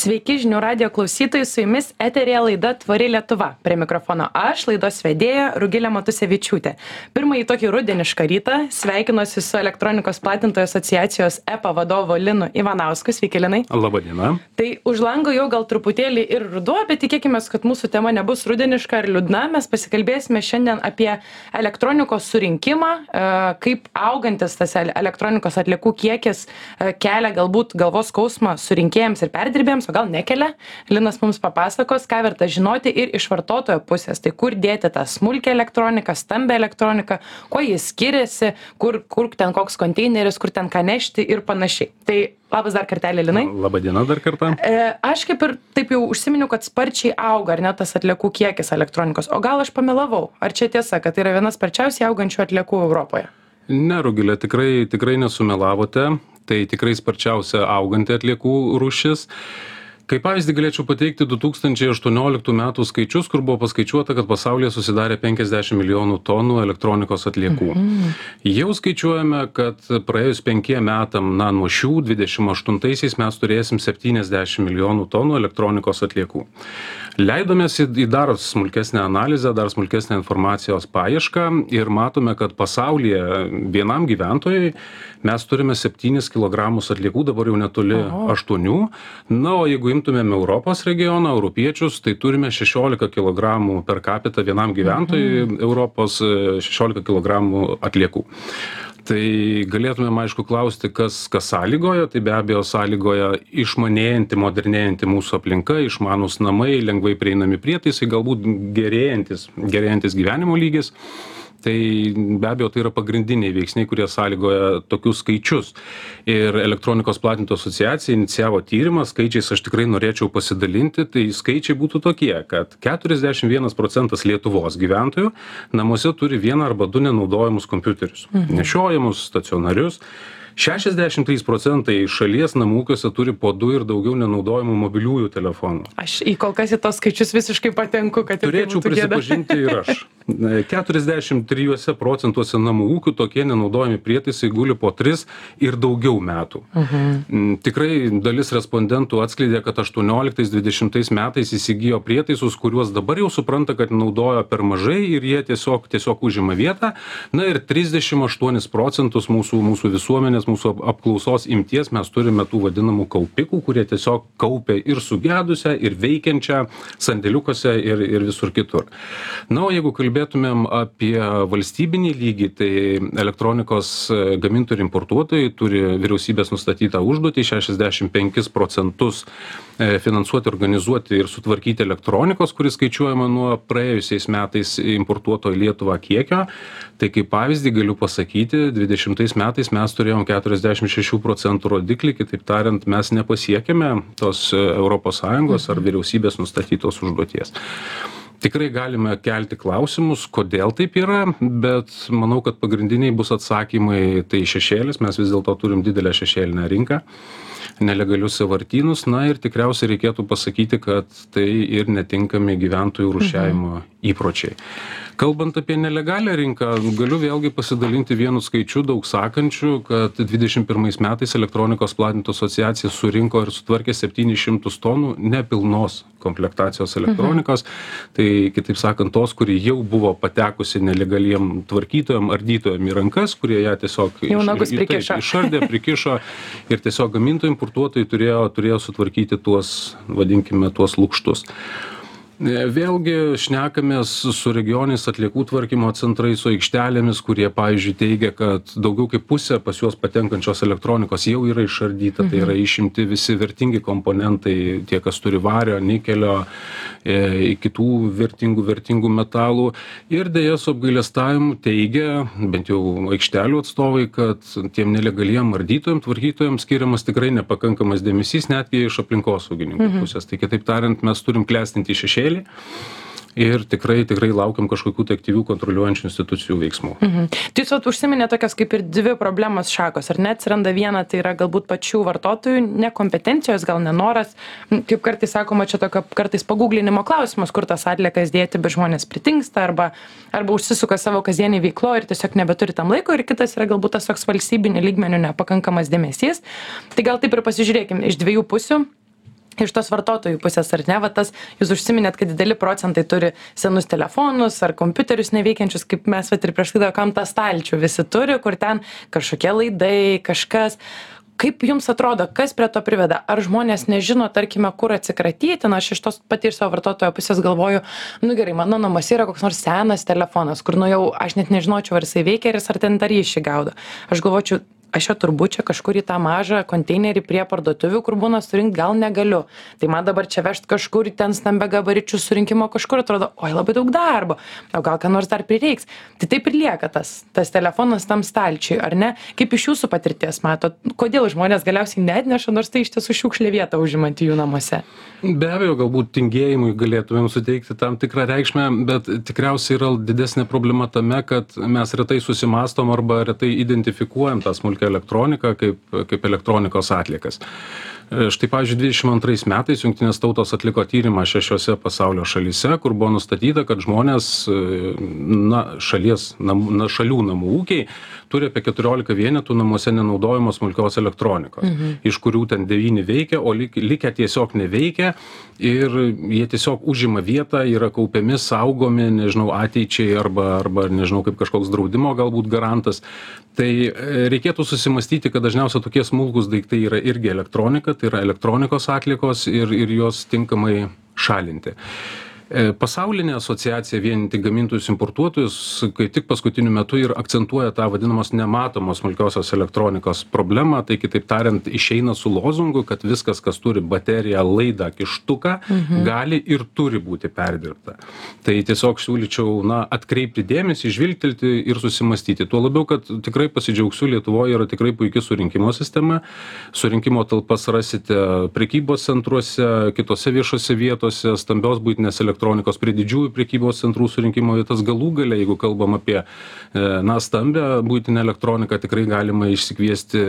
Sveiki žinių radio klausytojai, su jumis eterija laida Tvari Lietuva. Prie mikrofono aš, laidos vedėja Rugilė Matusevičiūtė. Pirmąjį tokį rudenišką rytą sveikinuosi su elektronikos platintojų asociacijos EPA vadovu Linu Ivanausku. Sveiki, Linai. Labadiena. Tai už lango jau gal truputėlį ir ruduo, bet tikėkime, kad mūsų tema nebus rudeniška ar liūdna. Mes pasikalbėsime šiandien apie elektronikos surinkimą, e, kaip augantis tas elektronikos atliekų kiekis e, kelia galbūt galvos skausmą surinkėjams ir perdirbėjams o gal nekelia. Linas mums papasakos ką verta žinoti ir iš vartotojo pusės. Tai kur dėti tą smulkią elektroniką stambią elektroniką kuo ji skiriasi kur kur ten koks konteineris kur ten ką nešti ir panašiai. Tai labas dar kartelį linai. Laba diena dar kartą. E, aš kaip ir taip jau užsiminiau kad sparčiai auga ar ne tas atliekų kiekis elektronikos. O gal aš pamelavau ar čia tiesa kad tai yra viena sparčiausiai augančių atliekų europoje? Ne rugile tikrai tikrai nesumelavote. Tai tikrai sparčiausia auganti atliekų rūšis kaip pavyzdį galėčiau pateikti du tūkstančiai aštuonioliktų metų skaičius kur buvo paskaičiuota kad pasaulyje susidarė penkiasdešim milijonų tonų elektronikos atliekų mhm. jau skaičiuojame kad praėjus penkiem metam na nuo šių dvidešim aštuntaisiais mes turėsim septyniasdešim milijonų tonų elektronikos atliekų leidomės į į dar smulkesnę analizę dar smulkesnę informacijos paiešką ir matome kad pasaulyje vienam gyventojui mes turime septynis kilogramus atliekų dabar jau netoli aštuonių. Na o jeigu imtumėm europos regioną europiečius tai turime šešiolika kilogramų per kapita vienam gyventojui europos šešiolika kilogramų atliekų tai galėtumėm aišku klausti kas kas sąlygoja. Tai be abejo sąlygoja išmanėjanti modernėjanti mūsų aplinka išmanūs namai lengvai prieinami prietaisai galbūt gerėjantis gerėjantis gyvenimo lygis tai be abejo tai yra pagrindiniai veiksniai kurie sąlygoja tokius skaičius. Ir elektronikos platintojų asociacija inicijavo tyrimą skaičiais aš tikrai norėčiau pasidalinti tai skaičiai būtų tokie kad keturiasdešim vienas procentas lietuvos gyventojų namuose turi vieną arba du nenaudojamus kompiuterius. Nešiojamus stacionarius šešiasdešim trys procentai šalies namų ūkiuose turi po du ir daugiau nenaudojamų mobiliųjų telefonų. Aš į kol kas į tuos skaičius visiškai patenku kad turėčiau prisipažinti ir aš. Keturiasdešim trijuose procentuose namų ūkių tokie nenaudojami prietaisai guli po tris ir daugiau metų. Mm, tikrai dalis respondentų atskleidė kad aštuonioliktais dvidešimtais metais įsigijo prietaisus kuriuos dabar jau supranta kad naudojo per mažai ir jie tiesiog tiesiog užima vietą. Na ir trisdešim aštuonis procentus mūsų mūsų visuomenės mūsų ap apklausos imties mes turime tų vadinamų kaupikų kurie tiesiog kaupia ir sugedusią ir veikiančią sandėliukuose ir ir visur kitur. Na o jeigu kalbėtumėm apie valstybinį lygį tai elektronikos gamintojai ir importuotojai turi vyriausybės nustatytą užduotį šešiasdešim penkis procentus e, finansuoti organizuoti ir sutvarkyti elektronikos kuri skaičiuojama nuo praėjusiais metais importuoto į lietuvą kiekio. Tai kaip pavyzdį galiu pasakyti dvidešimtais metais mes turėjom keturiasdešim šešių procentų rodiklį kitaip tariant mes nepasiekėme tos europos sąjungos ar vyriausybės nustatytos užduoties. Tikrai galime kelti klausimus kodėl taip yra bet manau kad pagrindiniai bus atsakymai tai šešėlis. Mes vis dėlto turim didelę šešėlinę rinką nelegalius sąvartynus. Na ir tikriausiai reikėtų pasakyti kad tai ir netinkami gyventojų rūšiavimo įpročiai. Kalbant apie nelegalią rinką galiu vėlgi pasidalinti vienu skaičiu daug sakančiu kad dvidešim pirmais metais elektronikos platintojų asociacija surinko ir sutvarkė septynis šimtus tonų nepilnos komplektacijos elektronikos. Tai kitaip sakant tos kuri jau buvo patekusi nelegaliem tvarkytojam ardytojam į rankas kurie ją tiesiog Jau nagus taip, išardė prikišo ir tiesiog gamintojai importuotojai turėjo turėjo sutvarkyti tuos vadinkime tuos lukštus vėlgi šnekamės su regioniniais atliekų tvarkymo centrais su aikštelėmis kurie pavyzdžiui teigia kad daugiau kaip pusė pas juos patenkančios elektronikos jau yra išardyta. Tai yra išimti visi vertingi komponentai tie kas turi vario nikelio e, kitų vertingų vertingų metalų. Ir deja su apgailestavimu teigia bent jau aikštelių atstovai kad tiem nelegaliem ardytojam tvarkytojam skiriamas tikrai nepakankamas dėmesys netgi iš aplinkosaugininkų pusės. Tai kitaip tariant mes turim klestintį šešėlį ir tikrai tikrai laukiam kažkokių tai aktyvių kontroliuojančių institucijų veiksmų Mhm. Tai jūs vat užsiminėt tokias kaip ir dvi problemos šakos, ar ne? Atsiranda viena, tai yra galbūt pačių vartotojų nekompetencijos, gal nenoras, M, kaip kartais sakoma, čia tokio kartais paguglinimo klausimas, kur tas atliekas dėti, bet žmonės pritingsta arba, arba užsisuka savo kasdienį veiklo ir tiesiog nebeturi tam laiko ir kitas yra galbūt tas toks valstybinio lygmenių nepakankamas dėmesys. Tai gal taip ir pasižiūrėkime iš dviejų pusių iš tos vartotojų pusės ar ne? Va tas jūs užsiminėt kad dideli procentai turi senus telefonus ar kompiuterius neveikiančius kaip mes vat ir prieš tai juokavom tą stalčių visi turi kur ten kažkokie laidai kažkas. Kaip jums atrodo kas prie to priveda? Ar žmonės nežino tarkime kur atsikratyti? Na aš iš tos pati iš savo vartotojo pusės galvoju nu gerai mano namuose yra koks nors senas telefonas kur nu jau aš net nežinočiau ar jisai veikia ir jis ar ten tą ryšį gaudo. Aš galvočiau aš jo turbūt čia kažkur į tą mažą konteinerį prie parduotuvių kur būna surinkt gal negaliu. Tai man dabar čia vežt kažkur ten stambiagabaričių surinkimo kažkur atrodo oi labai daug darbo. O gal ką nors dar prireiks. Tai taip ir lieka tas tas telefonas tam stalčiuj ar ne? Kaip iš jūsų patirties matot kodėl žmonės galiausiai neatneša nors tai iš tiesų šiukšlė vietą užimanti jų namuose? Be abejo galbūt tingėjimui galėtumėm suteikti tam tikrą reikšmę bet tikriausiai yra didesnė problema tame kad mes retai susimąstom arba retai identifikuojam tą smulkią elektroniką kaip kaip elektronikos atliekas štai pavyzdžiui dvidešim antrais metais jungtinės tautos atliko tyrimą šešiose pasaulio šalyse kur buvo nustatyta kad žmonės na šalies nam na šalių namų ūkiai turi apie keturiolika vienetų namuose nenaudojamos smulkios elektronikos iš kurių ten devyni veikia o lik likę tiesiog neveikia ir jie tiesiog užima vietą yra kaupiami saugomi nežinau ateičiai arba arba nežinau kaip kažkoks draudimo galbūt garantas. Tai reikėtų susimąstyti kad dažniausia tokie smulkūs daiktai yra irgi elektronika tai yra elektronikos atliekos ir ir juos tinkamai šalinti pasaulinė asociacija vienijanti gamintojus importuotojus kaip tik paskutiniu metu ir akcentuoja tą vadinamos nematomos smulkiosios elektronikos problemą tai kitaip tariant išeina su lozungu kad viskas kas turi bateriją laidą kištuką gali ir turi būti perdirbta. Tai tiesiog siūlyčiau na atkreipti dėmesį žvilgtelti ir susimąstyti tuo labiau kad tikrai pasidžiaugsiu lietuvoj yra tikrai puiki surinkimo sistema. Surinkimo talpas rasite prekybos centruose kitose viešose vietose stambios buitinės elektronikos prie didžiųjų prekybos centrų surinkimo vietas galų gale jeigu kalbam apie e, na stambią buitinę elektroniką tikrai galima išsikviesti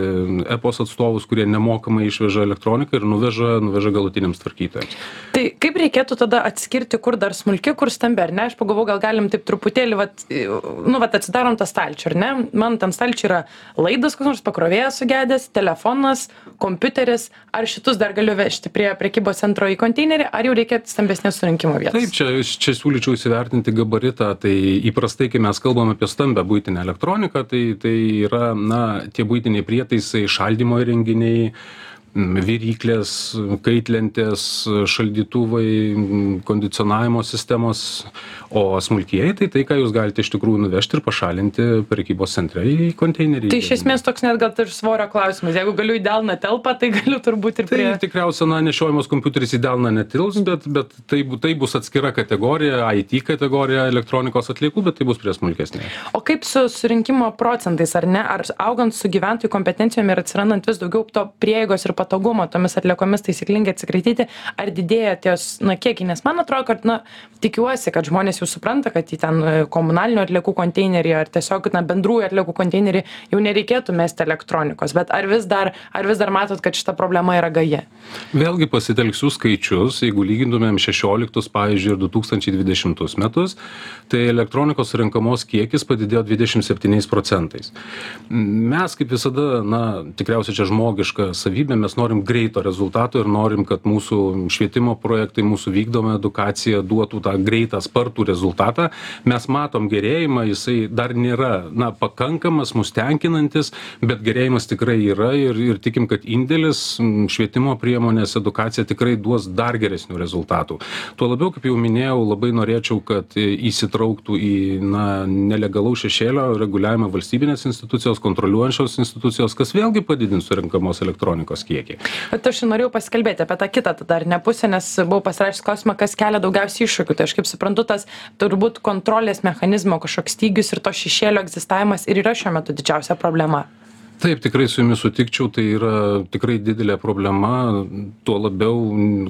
epos atstovus kurie nemokamai išveža elektroniką ir nuveža nuveža galutiniams tvarkytojams. Tai kaip reikėtų tada atskirti kur dar smulki kur stambi ar ne? Aš pagalvojau gal galim taip truputėlį vat nu vat atsidarom tą stalčių ar ne? Man tam stalčiuj yra laidas koks nors pakrovėjas sugedęs telefonas kompiuteris. Ar šitus dar galiu vežti prie prekybos centro į konteinerį ar jau reikia stambesnės surinkimo vietos taip čia čia siūlyčiau įsivertinti gabaritą. Tai įprastai kai mes kalbam apie stambią buitinę elektroniką tai tai yra na tie buitiniai prietaisai šaldymo įrenginiai viryklės kaitlentės šaldytuvai kondicionavimo sistemos. O smulkieji tai tai ką jūs galite iš tikrųjų nuvežti ir pašalinti prekybos centre į konteinerį. Tai iš esmės toks net gal ir svorio klausimas. Jeigu galiu į delną telpa tai galiu turbūt ir tai prie tikriausia na nešiojamas kompiuteris į delną netilps bet bet tai bu tai bus atskira kategorija it kategorija elektronikos atliekų bet tai bus prie smulkesnės o kaip su surinkimo procentais ar ne? Ar augant su gyventojų kompetencijom ir atsirandant vis daugiau to prieigos ir patogumo tomis atliekomis taisyklingai atsikratyti ar didėja ties na kiekiai nes man atrodo kad na tikiuosi kad žmonės jau supranta kad į ten komunalinių atliekų konteinerį ar tiesiog na bendrųjų atliekų konteinerį jau nereikėtų mesti elektronikos. Bet ar vis dar ar vis dar matot kad šita problema yra gaji? Vėlgi pasitelksiu skaičius jeigu lygintumėm šešioliktus pavyzdžiui ir du tūkstančiai dvidešimtus metus tai elektronikos surenkamos kiekis padidėjo dvidešim septyniais procentais. Mes kaip visada na tikriausiai čia žmogiška savybė mes norim greito rezultato ir norim kad mūsų švietimo projektai mūsų vykdoma edukacija duotų tą greitą spartų rezultatą. Mes matom gerėjimą jisai dar nėra na pakankamas mus tenkinantis bet gerėjimas tikrai yra ir ir tikim kad indėlis švietimo priemonės edukacija tikrai duos dar geresnių rezultatų. Tuo labiau kaip jau minėjau labai norėčiau kad įsitrauktų į na nelegalaus šešėlio reguliavimą valstybinės institucijos kontroliuojančios institucijos kas vėlgi padidins surenkamos elektronikos kiekį bet aš norėjau pasikalbėti apie tą kitą tada ar ne pusę nes buvau pasirašius klausimą kas kelia daugiausiai iššūkių. Tai aš kaip suprantu tas turbūt kontrolės mechanizmo kažkoks stygius ir to šešėlio egzistavimas ir yra šiuo metu didžiausia problema. Taip tikrai su jumis sutikčiau tai yra tikrai didelė problema. Tuo labiau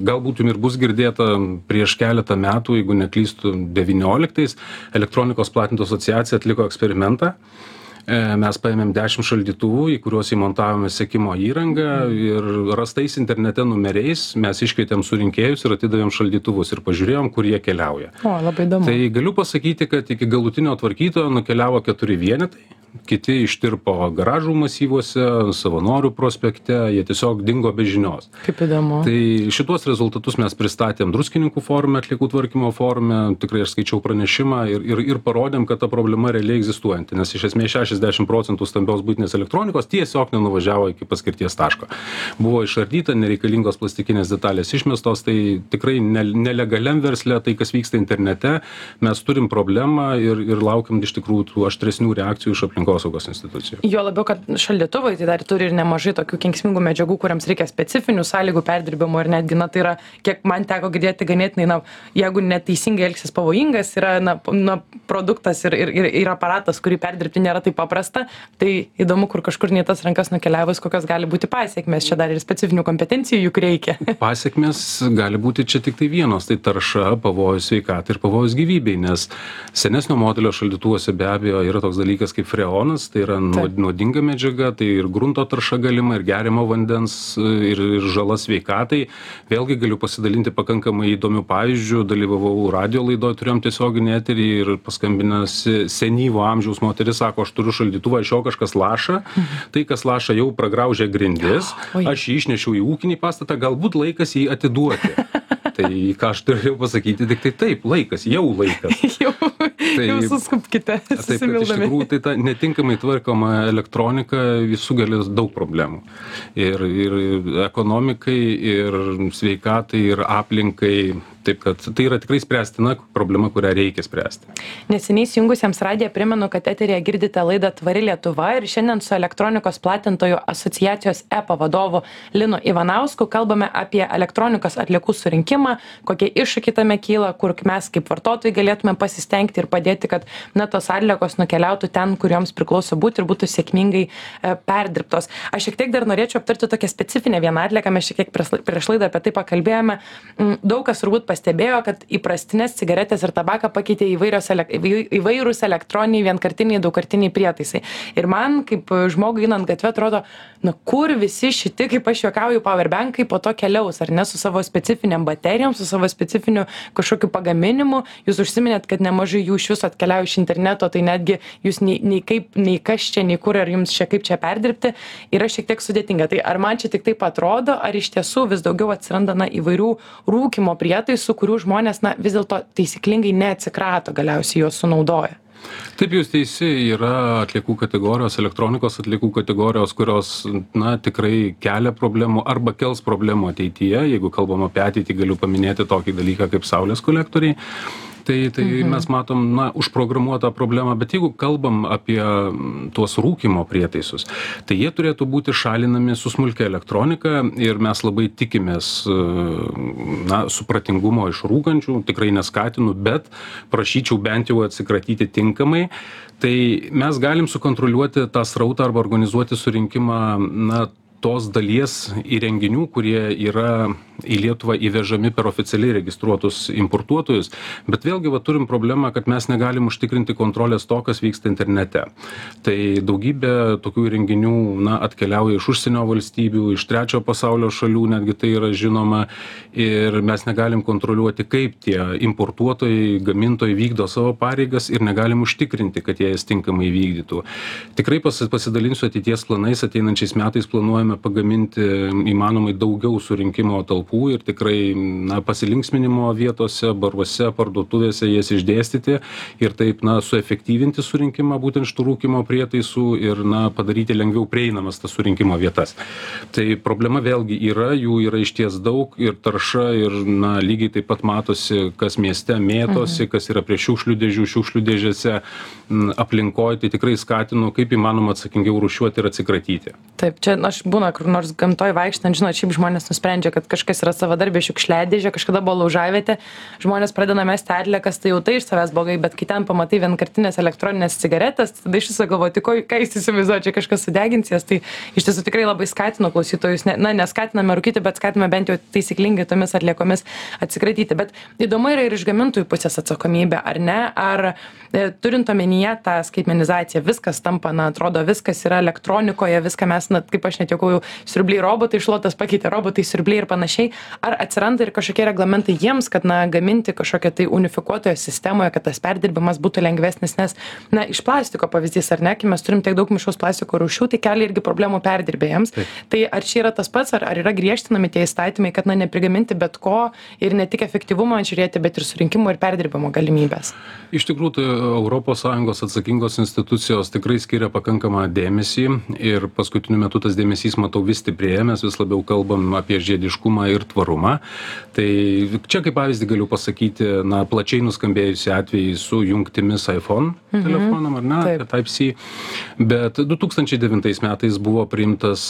galbūt jum ir bus girdėta prieš keletą metų jeigu neklystu devynioliktais elektronikos platintojų asociacija atliko eksperimentą. e, mes paėmėm dešim šaldytuvų į kuriuos įmontavome sekimo įrangą ir rastais internete numeriais mes iškvietėm surinkėjus ir atidavėm šaldytuvus ir pažiūrėjom kur jie keliauja. O labai įdomu. Tai galiu pasakyti kad iki galutinio tvarkytojo nukeliavo keturi vienetai. Kiti ištirpo garažų masyvuose savanorių prospekte jie tiesiog dingo be žinios. Kaip įdomu. Tai šituos rezultatus mes pristatėm druskininkų forume atliekų tvarkymo forume. Tikrai aš skaičiau pranešimą ir ir ir parodėm kad ta problema realiai egzistuojanti nes iš esmės šešiasdešim procentų stambios buitinės elektronikos tiesiog nenuvažiavo iki paskirties taško. Buvo išardyta nereikalingos plastikinės detalės išmestos tai tikrai ne nelegaliam versle tai kas vyksta internete mes turim problemą ir ir laukiam iš tikrųjų tų aštresnių reakcijų iš aplinkosaugos institucijų. Juo labiau kad šaldytuvai tai dar turi ir nemažai tokių kenksmingų medžiagų kurioms reikia specifinių sąlygų perdirbimo ir netgi na tai yra kiek man teko girdėti ganėtinai na jeigu neteisingai elgsis pavojingas yra na na produktas ir ir ir aparatas kurį perdirbti nėra taip paprasta tai įdomu kur kažkur ne į tas rankas nukeliavus kokios gali būti pasekmės. Čia dar ir specifinių kompetencijų juk reikia. Pasekmės gali būti čia tiktai vienos tai tarša pavojus sveikatai ir pavojus gyvybei nes senesnio modelio šaldytuvuose be abejo yra toks dalykas kaip freonas tai yra nuod nuodinga medžiaga tai ir grunto tarša galima ir geriamo vandens ir ir žala sveikatai. Vėlgi galiu pasidalinti pakankamai įdomiu pavyzdžiu dalyvavau radijo laidoj turėjom tiesioginį eterį ir paskambinasi senyvo amžiaus moteris sako aš turiu šaldytuvą iš jo kažkas laša. Tai kas laša jau pragraužė grindis. Aš jį išnešiau į ūkinį pastatą galbūt laikas jį atiduoti. Tai ką aš turėjau pasakyti tiktai taip laikas jau laikas. Jau jau suskubkite Taip, iš tikrųjų tai ta netinkamai tvarkoma elektronika jis sukelia daug problemų. Ir, ir ekonomikai, ir sveikatai, ir aplinkai. Taip kad tai yra tikrai spręstina problema, kurią reikia spręsti. Neseniai įjungusiems radiją primenu, kad eterėje girdite laidą Tvari Lietuva ir šiandien su elektronikos platintojų asociacijos EPA vadovu Linu Ivanausku kalbame apie elektronikos atliekų surinkimą, kokie iššūkiai tame kyla, kur mes kaip vartotojai galėtume pasistengti ir padėti, kad na, tos atliekos nukeliautų ten, kur joms priklauso būti ir būtų sėkmingai e, perdirbtos. Aš šiek tiek dar norėčiau aptarti tokią specifinę vieną atlieką, mes šiek tiek prieš laidą apie tai pakalbėjome. Mm, Daug kas turbūt pastebėjo, kad įprastinės cigaretės ir tabaką pakeitė įvairios, elek- įvai- įvairūs elektroniniai, vienkartiniai, daugkartiniai prietaisai. Ir man, kaip žmogui einant gatvę, atrodo, na kur visi šitie, kaip aš juokauju, powerbankai po to keliaus, ar ne, su savo specifiniam baterijom, su savo specifiniu kažkokiu pagaminimu. Jūs užsiminėt, kad nemažai jų iš viso atkeliauja iš interneto, tai netgi jūs nei, nei kaip, nei kas čia, nei kur, ar jums čia kaip čia perdirbti, yra šiek tiek sudėtinga. Tai ar man čia tik taip atrodo, ar iš tiesų vis daugiau atsiranda na, įvairių rūkimo prietaisų, kurių žmonės na, vis dėlto taisyklingai neatsikrato, galiausiai juos sunaudoja. Taip jūs teisi, yra atliekų kategorijos, elektronikos atliekų kategorijos, kurios, na, tikrai kelia problemų arba kels problemų ateityje. Jeigu kalbam apie ateitį, galiu paminėti tokį dalyką kaip saulės kolektoriai. Tai, tai mhm. mes matom, na, užprogramuotą problemą, bet jeigu kalbam apie tuos rūkimo prietaisus, tai jie turėtų būti šalinami su smulkia elektronika ir mes labai tikimės, e, na, supratingumo iš rūkančių, tikrai neskatinu, bet prašyčiau bent jau atsikratyti tinkamai. Tai mes galim sukontroliuoti tą srautą arba organizuoti surinkimą, na, tos dalies įrenginių, kurie yra į Lietuvą įvežami per oficialiai registruotus importuotojus, bet vėlgi va, turim problemą, kad mes negalim užtikrinti kontrolės to, kas vyksta internete. Tai daugybė tokių įrenginių na, atkeliauja iš užsienio valstybių, iš trečio pasaulio šalių, netgi tai yra žinoma, ir mes negalim kontroliuoti, kaip tie importuotojai, gamintojai vykdo savo pareigas ir negalim užtikrinti, kad jie jas tinkamai vykdytų. Tikrai pas, pasidalinsiu ateities planais, ateinančiais metais planuojame pagaminti įmanomai daugiau surinkimo talpų ir tikrai na, pasilinksminimo vietose, baruose, parduotuvėse jas išdėstyti ir taip na, suefektyvinti surinkimą būtent šitų rūkimo prietaisų ir na, padaryti lengviau prieinamas tas surinkimo vietas. Tai problema vėlgi yra, jų yra išties daug ir tarša ir na, lygiai taip pat matosi, kas mieste mėtosi, mhm. kas yra prie šiukšlių dėžių, šiukšlių dėžėse aplinkoje, tai tikrai skatinu, kaip įmanoma atsakingiau rušiuoti ir atsikratyti. Taip, čia aš būna kur nors gamtoj vaikštant, žinot, šiaip žmonės nusprendžia, kad kažkas yra savadarbė šiukšliadėžė, kažkada buvo laužavėte, žmonės pradeda mesti atliekas, tai jau tai iš savęs blogai, bet kai ten pamatai vienkartinės elektroninės cigaretės, tada iš viso galvoju, tai ko, ką jūs įsivaizduojate, čia kažkas sudegins jas, tai iš tiesų tikrai labai skatinu klausytojus, ne, na, neskatiname rūkyti, bet skatiname bent jau taisyklingai tomis atliekomis atsikratyti. Bet įdomu yra ir iš gamintojų pusės atsakomybė, ar ne, ar e, turint omenyje tą skaitmenizaciją, viskas tampa, na, atrodo, viskas yra elektronikoje, viską mes, na, kaip aš net jau jau siurbliai robotai šluotas pakeitė robotai siurbliai ir panašiai. Ar atsiranda ir kažkokie reglamentai jiems kad na gaminti kažkokią tai unifikuotoje sistemoje kad tas perdirbimas būtų lengvesnis? Nes na iš plastiko pavyzdys ar ne kai mes turim tiek daug mišraus plastiko rūšių tai kelia irgi problemų perdirbėjams. Tai ar čia yra tas pats ar ar yra griežtinami tie įstatymai kad na neprigaminti bet ko ir ne tik efektyvumą žiūrėti bet ir surinkimo ir perdirbimo galimybes iš tikrųjų tai europos sąjungos atsakingos institucijos tikrai skiria pakankamą dėmesį ir paskutiniu metu tas dėmesys matau vis stiprėja mes vis labiau kalbam apie žiediškumą ir tvarumą. Tai čia kaip pavyzdį galiu pasakyti na plačiai nuskambėjusį atvejį su jungtimis iphone mhm. telefonam ar ne type c. Bet du tūkstančiai devintais metais buvo priimtas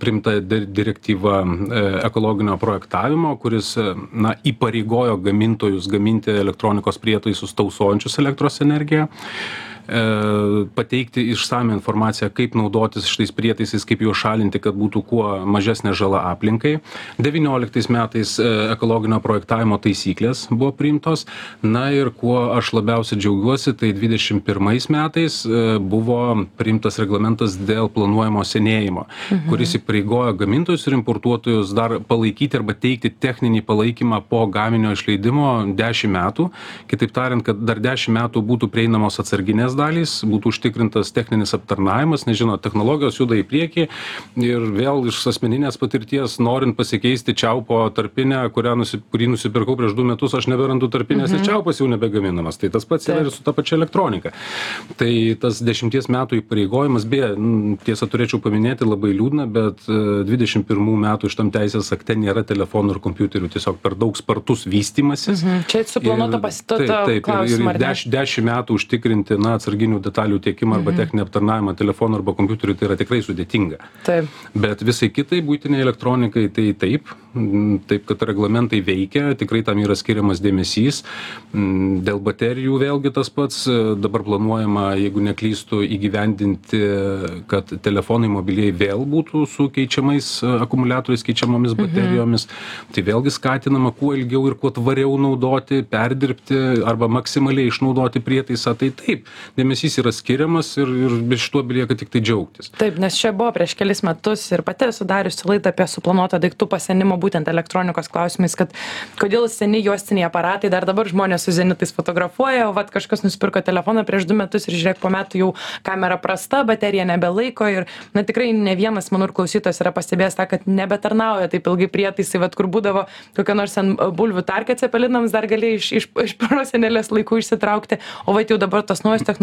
priimta direktyva e, ekologinio projektavimo kuris na įpareigojo gamintojus gaminti elektronikos prietaisus tausojančius elektros energiją. E, pateikti išsamią informaciją, kaip naudotis šitais prietaisais, kaip juos šalinti, kad būtų kuo mažesnė žala aplinkai. 19 metais e, ekologinio projektavimo taisyklės buvo priimtos. Na ir kuo aš labiausiai džiaugiuosi, tai 21 metais e, buvo priimtas reglamentas dėl planuojamo senėjimo, mhm. kuris įpareigojo gamintojus ir importuotojus dar palaikyti arba teikti techninį palaikymą po gaminio išleidimo 10 metų. Kitaip tariant, kad dar 10 metų būtų prieinamos atsarginės dalys būtų užtikrintas techninis aptarnavimas nes žinot technologijos juda į priekį ir vėl iš asmeninės patirties norint pasikeisti čiaupo tarpinę nusi kurį nusipirkau prieš du metus aš neberandu tarpinės ir mhm. čiaupas jau nebegaminamas. Tai tas pats yra ir su ta pačia elektronika. Tai tas dešimties metų įpareigojimas beje tiesa turėčiau paminėti labai liūdna bet e, dvidešim pirmų metų šitam teisės akte nėra telefonų ir kompiuterių tiesiog per daug spartus vystymasis mhm. čia suplanuota pas to to klausimą ir deš dešim metų užtikrinti na atsarginių detalių tiekimą arba mhm. techninį aptarnavimą telefonų arba kompiuterių tai yra tikrai sudėtinga. Taip. Bet visai kitai būtiniai elektronikai tai taip, taip kad reglamentai veikia, tikrai tam yra skiriamas dėmesys. Dėl baterijų vėlgi tas pats, dabar planuojama, jeigu neklystų, įgyvendinti, kad telefonai mobiliai vėl būtų su keičiamais akumuliatoriais, keičiamomis mhm. baterijomis. Mhm. Tai vėlgi skatinama kuo ilgiau ir kuo tvariau naudoti, perdirbti arba maksimaliai išnaudoti prietaisą. Tai taip, dėmesys yra skiriamas ir ir šituo belieka tiktai džiaugtis. Taip nes čia buvo prieš kelis metus ir pati esu dariusi laidą apie suplanuotą daiktų pasenimą būtent elektronikos klausimais kad kodėl seni juostiniai aparatai dar dabar žmonės su zenitais fotografuoja o vat kažkas nusipirko telefoną prieš du metus ir žiūrėk po metų jau kamera prasta baterija nebelaiko ir na tikrai ne vienas manau ir klausytojas yra pastebėjęs tą kad nebetarnauja taip ilgai prietaisai vat kur būdavo kokia nors ten bulvių tarka cepelinams dar gali iš iš iš prosenelės laikų išsitraukti o vat jau dabar tos naujos technologijos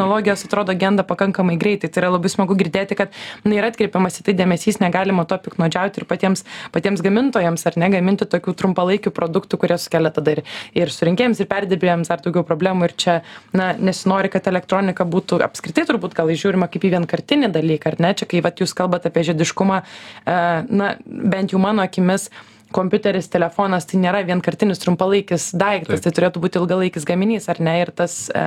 atrodo genda pakankamai greitai. Tai yra labai smagu girdėti kad na yra atkreipiamas į tai dėmesys negalima tuo piktnaudžiauti ir patiems patiems gamintojams ar ne gaminti tokių trumpalaikių produktų kurie sukelia tada ir ir surinkėjams ir perdirbėjams dar daugiau problemų. Ir čia na nesinori kad elektronika būtų apskritai turbūt gal žiūrima kaip į vienkartinį dalyką ar ne? Čia kai vat jūs kalbat apie žiediškumą e, na bent jau mano akimis kompiuteris telefonas tai nėra vienkartinis trumpalaikis daiktas tai turėtų būti ilgalaikis gaminys ar ne? Ir tas e,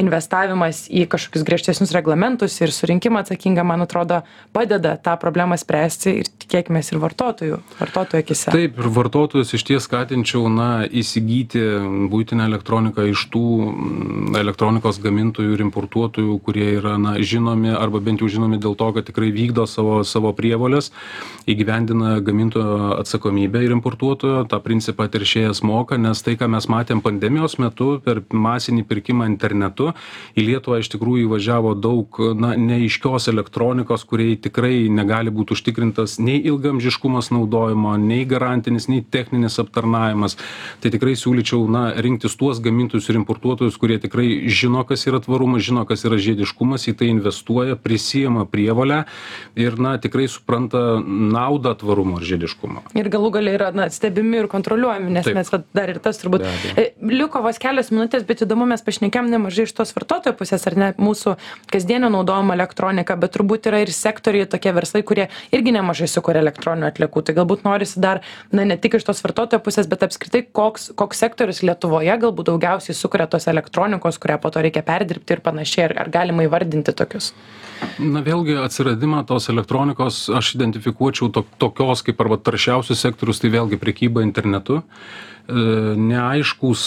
investavimas į kažkokius griežtesnius reglamentus ir surinkimą atsakingą man atrodo padeda tą problemą spręsti ir tikėkimės ir vartotojų vartotojų akyse. Taip ir vartotojus išties skatinčiau na įsigyti buitinę elektroniką iš tų mm, elektronikos gamintojų ir importuotojų kurie yra na žinomi arba bent jau žinomi dėl to kad tikrai vykdo savo savo prievoles įgyvendina gamintojo atsakomybę atsakomybę ir importuotojo tą principą teršėjas moka nes tai ką mes matėm pandemijos metu per masinį pirkimą internetu į lietuvą iš tikrųjų įvažiavo daug na neaiškios elektronikos kuriai tikrai negali būt užtikrintas nei ilgaamžiškumas naudojimo nei garantinis nei techninis aptarnavimas. Tai tikrai siūlyčiau na rinktis tuos gamintojus ir importuotojus kurie tikrai žino kas yra tvarumas žino kas yra žiediškumas į tai investuoja prisiima prievolę ir na tikrai supranta naudą tvarumo ir žiediškumo. Ir galų gale gale yra na stebimi ir kontroliuojami nes mes vat dar ir tas turbūt e, liko vos kelios minutės bet įdomu mes pašnekėjom nemažai iš tos vartotojo pusės ar ne mūsų kasdienio naudojimo elektronika bet turbūt yra ir sektoriai tokie verslai kurie irgi nemažai sukuria elektroninių atliekų. Tai galbūt norisi dar na ne tik iš tos vartotojo pusės bet apskritai koks koks sektorius lietuvoje galbūt daugiausiai sukuria tos elektronikos kurią po to reikia perdirbti ir panašiai ar ar galima įvardinti tokius? Na vėlgi atsiradimą tos elektronikos aš identifikuočiau to tokios kaip arba taršiausius sektorius tai vėlgi prekyba internetu neaiškūs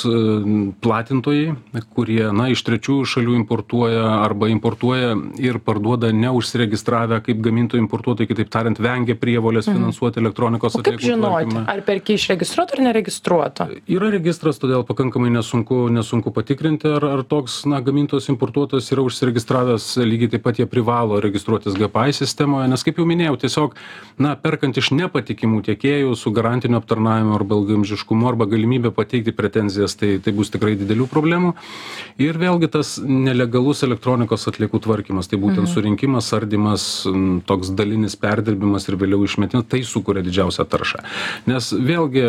platintojai, kurie, na, iš trečiųjų šalių importuoja arba importuoja ir parduoda neužsiregistravę kaip gamintojų importuotojai, kitaip tariant, vengia prievolės mhm. finansuoti elektronikos atliekų. Kaip žinoti, tvarkymą. ar perki iš registruoto ar neregistruoto? Yra registras, todėl pakankamai nesunku, nesunku patikrinti, ar, ar toks, na, gamintojas importuotojas yra užsiregistravęs, lygiai taip pat jie privalo registruotis GPI sistemoje, nes kaip jau minėjau, tiesiog, na, perkant iš nepatikimų tiekėjų su garantiniu aptarnavimu arba ilgamžiškumu arba galimybė pateikti pretenzijas, tai, tai bus tikrai didelių problemų. Ir vėlgi tas nelegalus elektronikos atliekų tvarkymas, tai būtent mhm. surinkimas, ardymas, toks dalinis perdirbimas ir vėliau išmetimas, tai sukuria didžiausią taršą. Nes vėlgi,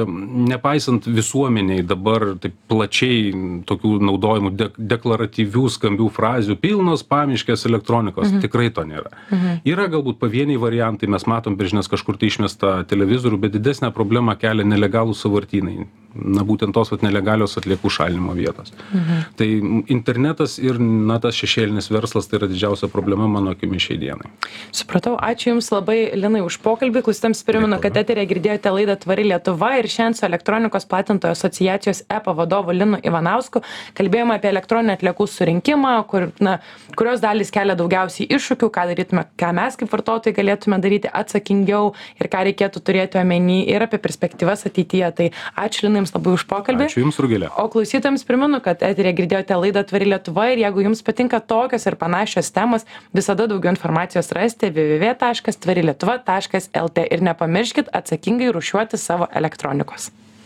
nepaisant visuomeniai dabar taip plačiai tokių naudojimų de deklaratyvių skambių frazių, pilnos pamiškės elektronikos, mhm. tikrai to nėra. Mhm. Yra galbūt pavieniai variantai, mes matom per žinias kažkur tai išmestą televizorių, bet didesnę problemą kelia nelegalų savartynai na būtent tos vat nelegalios atliekų šalinimo vietos. Mhm. Tai internetas ir na tas šešėlinis verslas tai yra didžiausia problema mano akimi šiai dienai. Supratau, ačiū Jums labai Linai už pokalbį. Klausytams primenu, kad eterė girdėjote laidą Tvari Lietuva ir šiandien su elektronikos platintojų asociacijos EPA vadovu Linu Ivanausku kalbėjome apie elektroninę atliekų surinkimą, kur, na, kurios dalys kelia daugiausiai iššūkių, ką darytume, ką mes kaip vartotojai galėtume daryti atsakingiau ir ką reikėtų turėti omeny ir apie perspektyvas ateityje. Tai ačiū Linai Jums labai už pokalbį. Ačiū Jums, Rugilė. O klausytėms primenu, kad eterė girdėjote laidą Tvari Lietuva ir jeigu Jums patinka tokios ir panašios temos, visada daugiau informacijos rasite www.tvarilietuva.lt ir nepamirškit atsakingai rušiuoti savo elektronikos.